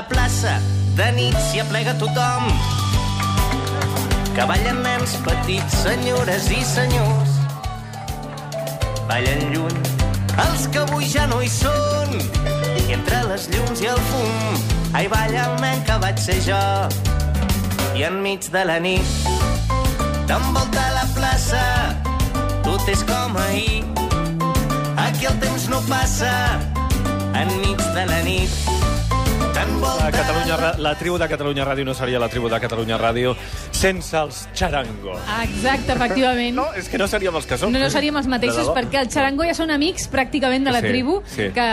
la plaça de nit s'hi aplega tothom. Que ballen nens petits, senyores i senyors. Ballen lluny els que avui ja no hi són. I entre les llums i el fum, ai, balla el nen que vaig ser jo. I enmig de la nit, t'envolta la plaça, tot és com ahir. Aquí el temps no passa, enmig de la nit, t'envolta... A Catalunya, la tribu de Catalunya Ràdio no seria la tribu de Catalunya Ràdio sense els xarangos. Exacte, efectivament. No, és que no seríem els que som. No, no seríem els mateixos, perquè el xarango ja són amics pràcticament de la Sí, tribu. sí. Que...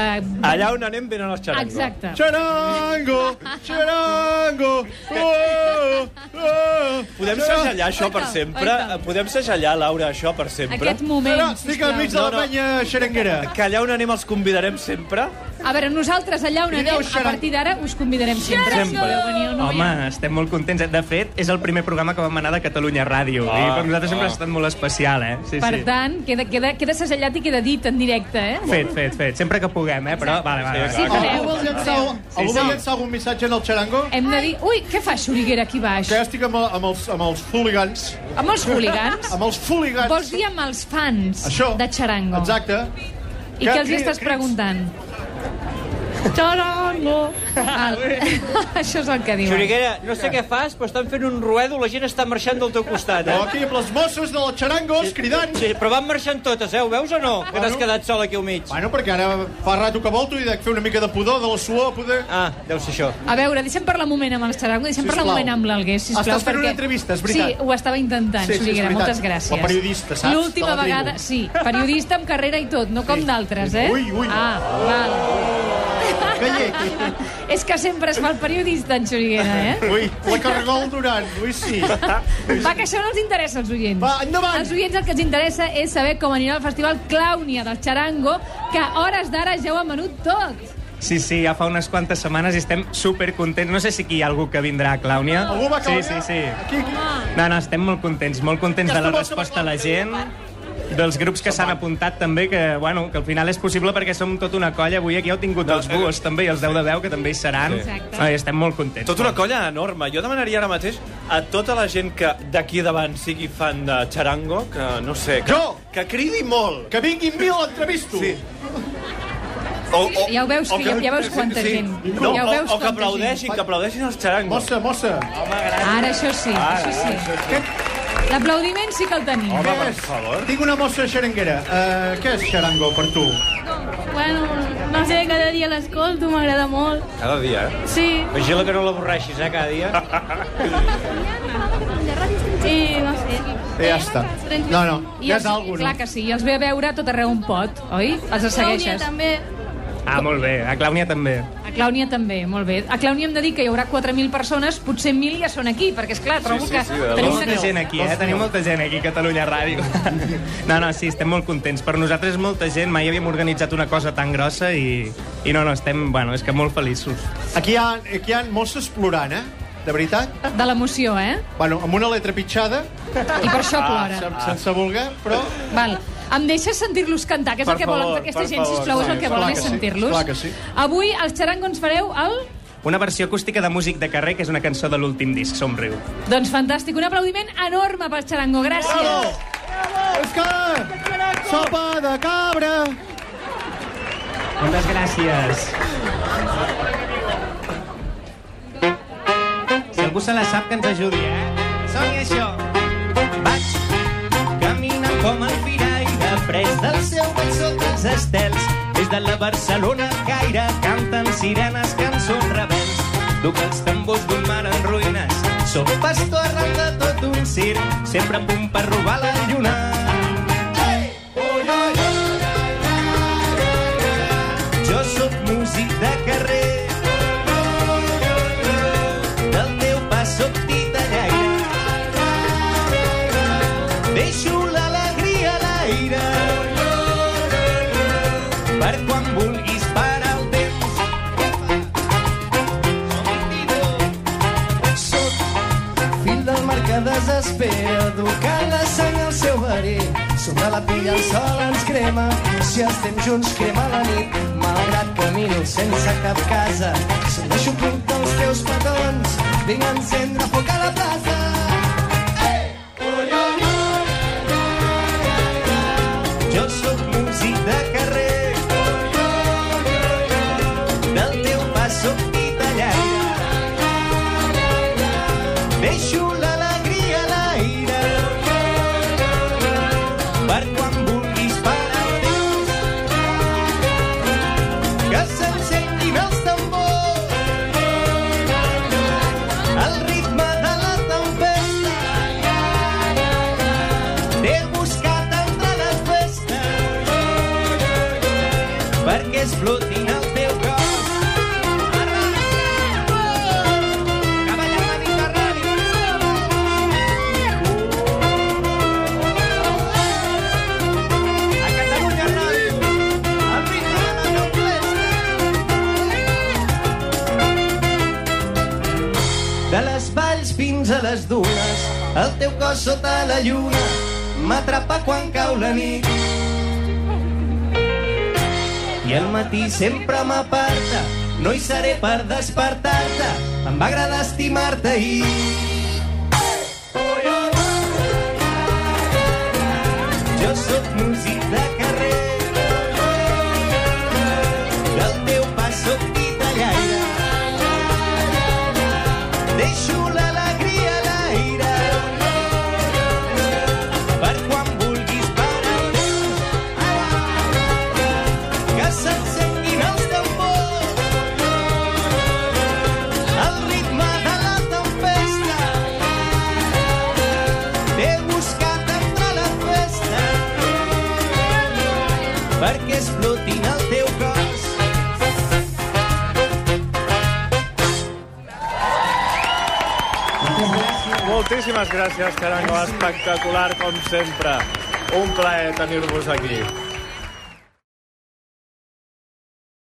Allà on anem venen els xarangos. Exacte. Xarango! Xarango! Oh, oh. Podem segellar això per sempre? oita. Podem segellar, Laura, això per sempre? Aquest moment, Ara, estic al mig de la No, no. penya xerenguera. Que allà on anem els convidarem sempre? A veure, nosaltres allà on anem, a partir d'ara us convidarem sempre. Sempre. No, Home, estem molt contents. De fet, és el primer programa que vam anar de Catalunya Ràdio. Ah, I per nosaltres sempre ah. ha estat molt especial, eh? Sí, Per sí. tant, queda, queda, queda segellat i queda dit en directe, eh? Fet, fet, fet. Sempre que puguem, eh? Però, vale, vale. Sí, vale. Sí, Algú vol llançar, algú vol llançar algun missatge en el xarango? Hem de dir... Ui, què fa Xuriguera aquí baix? Que estic amb, amb, els, amb els hooligans. Amb els hooligans? Amb els hooligans. Vols dir amb els fans Això. de Charango? Exacte. I què els hi estàs preguntant? Charango! Val. Això és el que diuen. Xuriguera, no sé què fas, però estan fent un ruedo, la gent està marxant del teu costat, No, eh? aquí amb les mosses de la xarangos cridant. Sí, però van marxant totes, eh? Ho veus o no? Que t'has quedat sol aquí al mig. Bueno, perquè ara fa rato que volto i dec fer una mica de pudor, de la suor, poder... Ah, deu ser això. A veure, deixem parlar un moment amb el Charango, deixem parlar un Sisplau. moment amb l'Alguer, sisplau. Estàs fent perquè... una entrevista, és veritat. Sí, ho estava intentant, Sí, sí, Xuriguera, veritat. moltes gràcies. La periodista, saps? L'última De vegada, sí, periodista amb carrera i tot, no com d'altres, eh? Ui, ui. Ah, val. És que sempre es fa el periodista, en Xuriguera, eh? Ui, la Cargol Duran. Ui, sí. Va, que això no els interessa als oients. Va, endavant. Als oients el que els interessa és saber com anirà el festival Clàunia del Charango, que a hores d'ara ja ho ha menut tot. Sí, sí, ja fa unes quantes setmanes i estem super contents. No sé si aquí hi ha algú que vindrà a Clàunia. Algú va a Sí, Clàunia? sí, sí. Aquí, aquí. No, no, estem molt contents, molt contents de la resposta a va- la gent, dels grups que s'han apuntat també, que, bueno, que al final és possible perquè som tota una colla. Avui aquí heu tingut els Búhos també i els 10 de 10, que també hi seran. Exacte. Ai, estem molt contents. Tota una colla enorme. Jo demanaria ara mateix a tota la gent que d'aquí davant sigui fan de xarango, que no sé... Que, Jo! Que cridi molt. Que vinguin mil l'entrevisto. Sí. O, o, Ja ho veus, que- ja veus quanta gent. No, Ja ho veus o, o que aplaudeixin, que aplaudeixin els xarangos. Mossa, mossa. Ara això sí, això sí. L'aplaudiment sí que el tenim. Home, per és? favor. Tinc una mossa xerenguera. Uh, què és xarango per tu? Bueno, no sé, cada dia l'escolto, m'agrada molt. Cada dia, eh? Sí, Vigila que no l'avorreixis, eh, cada dia. i no sé. Ja està. No, no, I ja els, és alguna clar que sí, i els ve a veure tot arreu un pot, oi? Els segueixes. també. Ah, molt bé. A Clàunia també. A Clàunia també, molt bé. A Clàunia hem de dir que hi haurà 4.000 persones, potser 1.000 ja són aquí, perquè, és clar, trobo sí, que... sí, de tenim Molta gent aquí, eh? Tenim molta gent aquí a Catalunya Ràdio. No, no, sí, estem molt contents. Per nosaltres molta gent, mai havíem organitzat una cosa tan grossa i, i no, no, estem, bueno, és que molt feliços. Aquí hi ha, aquí hi ha mosses plorant, eh? De veritat. De l'emoció, eh? Bueno, amb una letra pitjada, I per això plora. sen- sense voler, però... Val. Em deixes sentir-los cantar, que és Per el que volen favor, aquesta per gent, favor, sisplau, és el sí, que volen és sí, sentir-los. clar que sí. Avui, als Xarango ens fareu el... Una versió acústica de Músic de carrer, que és una cançó de l'últim disc, Somriu. Doncs fantàstic, un aplaudiment enorme pel Xarango, gràcies. És que... Sopa de cabra! Moltes gràcies. Si algú se la sap, que ens ajudi, eh? Soni això. Vaig caminant com el firaire, pres del seu vell sota els estels. Des de la Barcelona al Caire canten sirenes, cançons rebels. Duc els tambors d'un mar en ruïnes. Soc pastor arran de tot un circ, sempre a punt per robar la lluna. Desespera, educant la sang al seu verí. Sobre la pell el sol ens crema, si estem junts crema la nit. Malgrat camino sense cap casa, si deixo punt del teus petons, vinc a encendre foc a la plaça. Perquè es flotin el teu cos. A Catalunya Ràdio. Fins a les dunes, el teu cos sota la lluna m'atrapa quan cau la nit. I al matí sempre m'aparta, no hi seré per despertar-te, em va agradar estimar-te i... Jo sóc músic de carrer, del teu pas sóc titellaire, deixo l'alegria Moltíssimes gràcies, Carango. Espectacular, com sempre. Un plaer tenir-vos aquí.